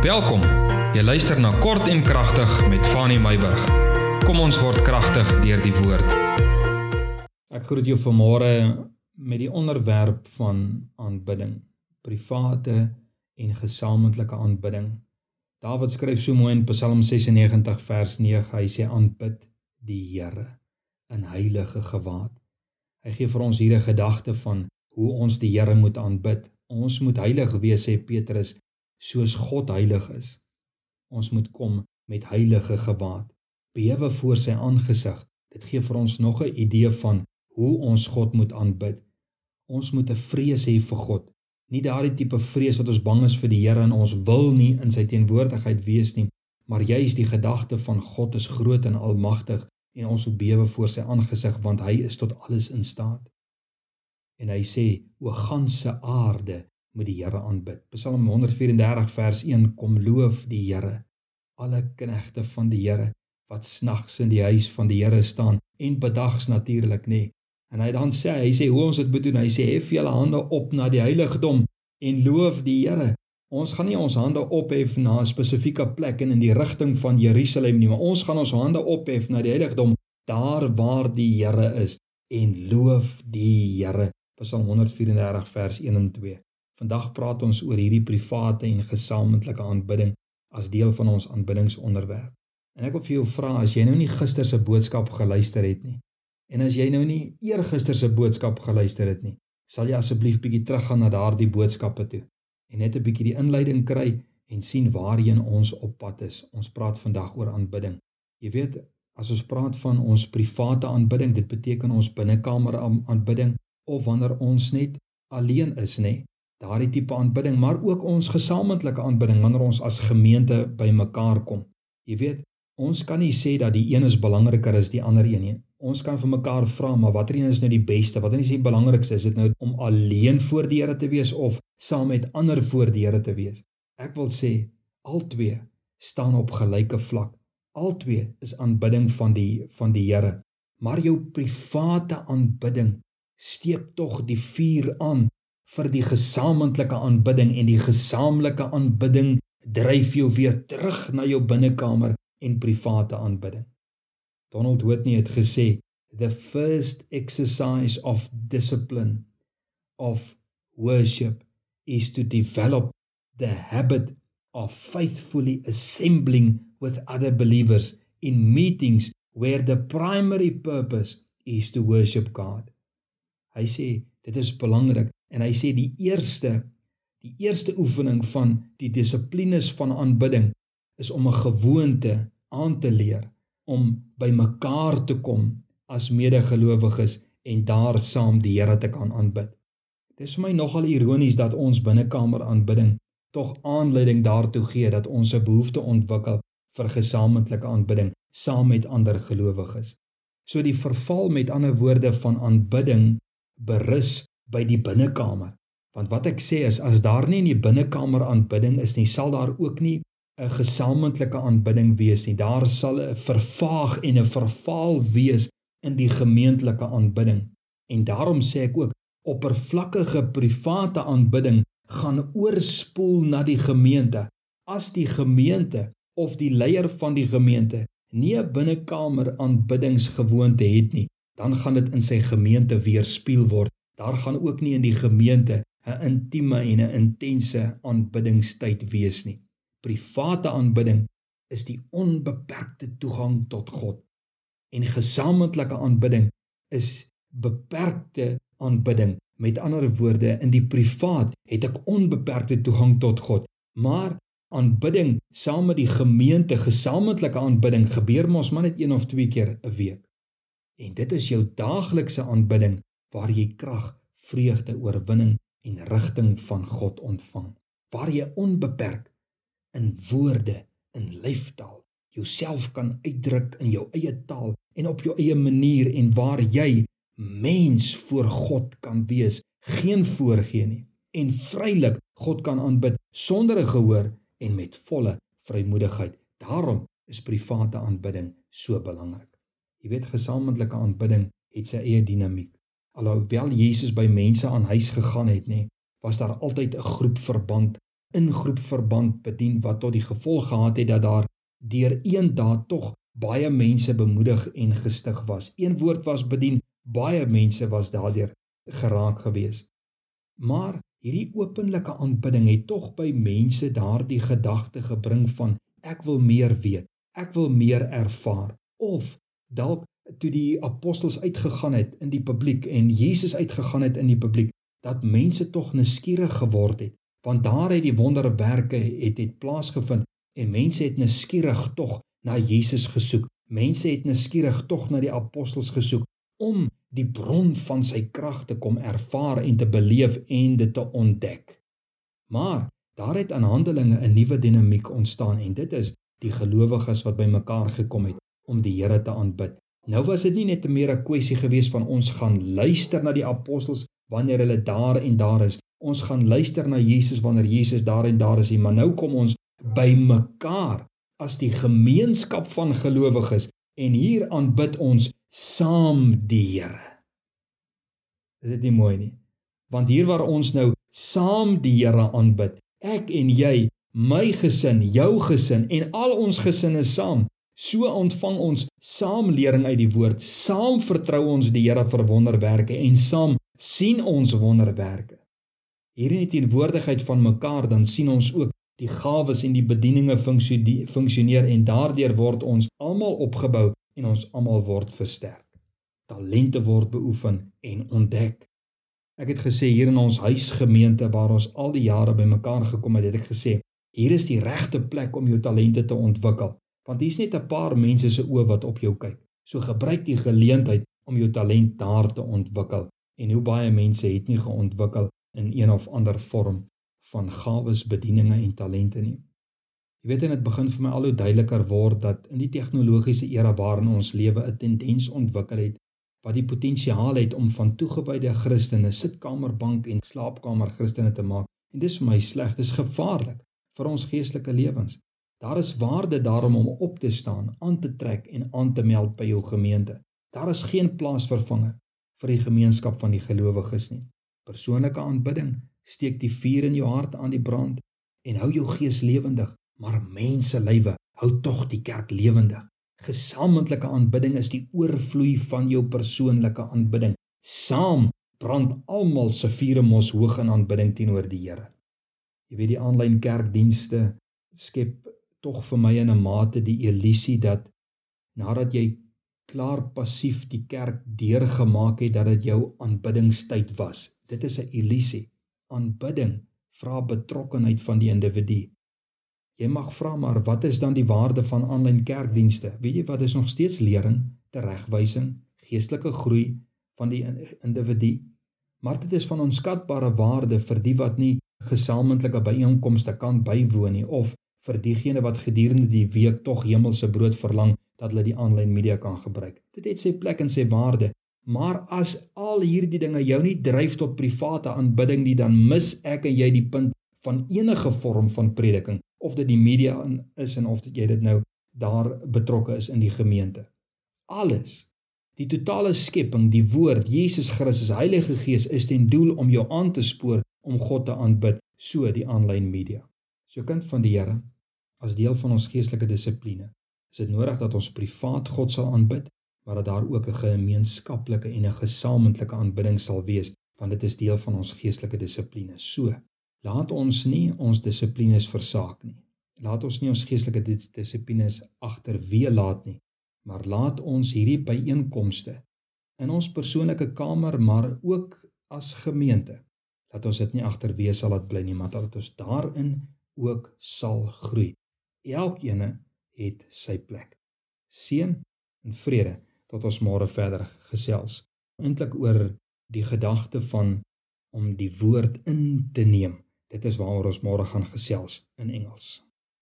Welkom. Jy luister na Kort en Kragtig met Fanny Meyburg. Kom ons word kragtig deur die woord. Ek groet jou vanmôre met die onderwerp van aanbidding, private en gesamentlike aanbidding. Dawid skryf so mooi in Psalm 96 vers 9. Hy sê aanbid die Here in heilige gewaad. Hy gee vir ons hier 'n gedagte van hoe ons die Here moet aanbid. Ons moet heilig wees sê Petrus soos God heilig is. Ons moet kom met heilige gewaad, bewe voor sy aangesig. Dit gee vir ons nog 'n idee van hoe ons God moet aanbid. Ons moet 'n vrees hê vir God, nie daardie tipe vrees wat ons bang is vir die Here en ons wil nie in sy teenwoordigheid wees nie, maar juis die gedagte van God is groot en almagtig en ons moet bewe voor sy aangesig want hy is tot alles in staat. En hy sê: "O ganse aarde, moet die Here aanbid. Psalm 134 vers 1 kom loof die Here. Alle knegte van die Here wat snags in die huis van die Here staan en bedags natuurlik nê. En hy dan sê hy sê hoe ons dit moet doen. Hy sê hef julle hande op na die heiligdom en loof die Here. Ons gaan nie ons hande ophef na 'n spesifieke plek en in die rigting van Jerusalem nie, maar ons gaan ons hande ophef na die heiligdom daar waar die Here is en loof die Here. Psalm 134 vers 1 en 2. Vandag praat ons oor hierdie private en gesamentlike aanbidding as deel van ons aanbiddingsonderwerp. En ek wil vir jou vra as jy nou nie gister se boodskap geluister het nie en as jy nou nie eergister se boodskap geluister het nie, sal jy asseblief bietjie teruggaan na daardie boodskappe toe en net 'n bietjie die inleiding kry en sien waarheen ons op pad is. Ons praat vandag oor aanbidding. Jy weet, as ons praat van ons private aanbidding, dit beteken ons binnekamer aanbidding of wanneer ons net alleen is, nê? Daardie tipe aanbidding, maar ook ons gesamentlike aanbidding wanneer ons as gemeente bymekaar kom. Jy weet, ons kan nie sê dat die een is belangriker as die ander een nie. Ons kan vir mekaar vra, maar watter een is nou die beste? Wat is die belangrikste? Is dit nou om alleen voor die Here te wees of saam met ander voor die Here te wees? Ek wil sê albei staan op gelyke vlak. Albei is aanbidding van die van die Here. Maar jou private aanbidding steek tog die vuur aan vir die gesamentlike aanbidding en die gesamentlike aanbidding dryf jou weer terug na jou binnekamer en private aanbidding. Donald Whitney het gesê the first exercise of discipline of worship is to develop the habit of faithfully assembling with other believers in meetings where the primary purpose is to worship God. Hy sê dit is belangrik En hy sê die eerste die eerste oefening van die dissiplines van aanbidding is om 'n gewoonte aan te leer om by mekaar te kom as medegelowiges en daar saam die Here te kan aanbid. Dit is vir my nogal ironies dat ons binnekamer aanbidding tog aanleiding daartoe gee dat ons 'n behoefte ontwikkel vir gesamentlike aanbidding saam met ander gelowiges. So die verval met ander woorde van aanbidding berus by die binnekamer. Want wat ek sê is as daar nie in die binnekamer aanbidding is nie, sal daar ook nie 'n gesamentlike aanbidding wees nie. Daar sal 'n vervaag en 'n vervaal wees in die gemeentelike aanbidding. En daarom sê ek ook oppervlakkige private aanbidding gaan oorspoel na die gemeente. As die gemeente of die leier van die gemeente nie 'n binnekamer aanbiddingsgewoonte het nie, dan gaan dit in sy gemeente weerspieël word Daar gaan ook nie in die gemeente 'n intieme en 'n intense aanbiddingstyd wees nie. Private aanbidding is die onbeperkte toegang tot God. En gesamentlike aanbidding is beperkte aanbidding. Met ander woorde, in die privaat het ek onbeperkte toegang tot God, maar aanbidding saam met die gemeente, gesamentlike aanbidding gebeur mos maar net een of twee keer 'n week. En dit is jou daaglikse aanbidding waar jy krag, vreugde, oorwinning en rigting van God ontvang. Waar jy onbeperk in woorde, in lyfstaal jouself kan uitdruk in jou eie taal en op jou eie manier en waar jy mens voor God kan wees, geen voorgee nie en vrylik God kan aanbid sonder 'n gehoor en met volle vrymoedigheid. Daarom is private aanbidding so belangrik. Jy weet gesamentlike aanbidding het sy eie dinamiek. Alhoewel Jesus by mense aan huis gegaan het, nê, was daar altyd 'n groep verband ingroep verband bedien wat tot die gevolg gehad het dat daar deur een daad tog baie mense bemoedig en gestig was. Een woord was bedien, baie mense was daardeur geraak gewees. Maar hierdie openlike aanbidding het tog by mense daardie gedagte gebring van ek wil meer weet, ek wil meer ervaar of dalk toe die apostels uitgegaan het in die publiek en Jesus uitgegaan het in die publiek dat mense tog nuuskierig geword het want daar het die wonderwerke het het plaasgevind en mense het nuuskierig tog na Jesus gesoek. Mense het nuuskierig tog na die apostels gesoek om die bron van sy krag te kom ervaar en te beleef en dit te ontdek. Maar daar het aan Handelinge 'n nuwe dinamiek ontstaan en dit is die gelowiges wat bymekaar gekom het om die Here te aanbid Nou was dit nie net meer 'n kwessie gewees van ons gaan luister na die apostels wanneer hulle daar en daar is. Ons gaan luister na Jesus wanneer Jesus daar en daar is, maar nou kom ons by mekaar as die gemeenskap van gelowiges en hier aanbid ons saam die Here. Is dit nie mooi nie? Want hier waar ons nou saam die Here aanbid, ek en jy, my gesin, jou gesin en al ons gesinne saam, So ontvang ons saam lering uit die woord, saam vertrou ons die Here vir wonderwerke en saam sien ons wonderwerke. Hier in die teenwoordigheid van mekaar dan sien ons ook die gawes en die bedieninge funksioneer en daardeur word ons almal opgebou en ons almal word versterk. Talente word beoefen en ontdek. Ek het gesê hier in ons huisgemeente waar ons al die jare bymekaar gekom het, het ek gesê, hier is die regte plek om jou talente te ontwikkel want hier's net 'n paar mense se oë wat op jou kyk. So gebruik die geleentheid om jou talent daar te ontwikkel. En hoe baie mense het nie geontwikkel in een of ander vorm van gawes, bedieninge en talente nie. Jy weet en dit begin vir my al hoe duideliker word dat in die tegnologiese era waarin ons lewe 'n tendens ontwikkel het wat die potensiaal het om van toegewyde Christene sitkamerbank en slaapkamer Christene te maak. En dis vir my sleg, dis gevaarlik vir ons geestelike lewens. Daar is waarde daarom om op te staan, aan te trek en aan te meld by jou gemeente. Daar is geen plaasvervanger vir die gemeenskap van die gelowiges nie. Persoonlike aanbidding steek die vuur in jou hart aan die brand en hou jou gees lewendig, maar mense lywe hou tog die kerk lewendig. Gesamentlike aanbidding is die oorvloei van jou persoonlike aanbidding. Saam brand almal se vure mos hoog in aanbidding teenoor die Here. Jy weet die aanlyn kerkdienste skep tog vir my in 'n mate die illusie dat nadat jy klaar passief die kerk deurgemaak het dat dit jou aanbiddingstyd was. Dit is 'n illusie. Aanbidding vra betrokkenheid van die individu. Jy mag vra maar wat is dan die waarde van aanlyn kerkdienste? Weet jy wat is nog steeds lering, teregwysing, geestelike groei van die individu? Maar dit is van onskatbare waarde vir die wat nie gesamentlike byeenkomste kan bywoon nie of vir diegene wat gedurende die week tog hemelse brood verlang dat hulle die aanlyn media kan gebruik. Dit het sy plek en sy waarde. Maar as al hierdie dinge jou nie dryf tot private aanbidding nie, dan mis ek en jy die punt van enige vorm van prediking of dit die media is en of dit jy dit nou daar betrokke is in die gemeente. Alles Die totale skepping, die woord, Jesus Christus, Heilige Gees is ten doel om jou aan te spoor om God te aanbid, so die aanlyn media. So kind van die Here, as deel van ons geestelike dissipline, is dit nodig dat ons privaat God sal aanbid, maar dat daar ook 'n gemeenskaplike en 'n gesamentlike aanbidding sal wees, want dit is deel van ons geestelike dissipline. So, laat ons nie ons dissiplines versaak nie. Laat ons nie ons geestelike dissiplines agterweë laat nie, maar laat ons hierdie byeenkomste in ons persoonlike kamer, maar ook as gemeente, dat ons dit nie agterweë sal laat bly nie, maar dat ons daarin ook sal groei. Elkeen het sy plek. Seën en vrede tot ons môre verder gesels. Eintlik oor die gedagte van om die woord in te neem. Dit is waaroor ons môre gaan gesels in Engels.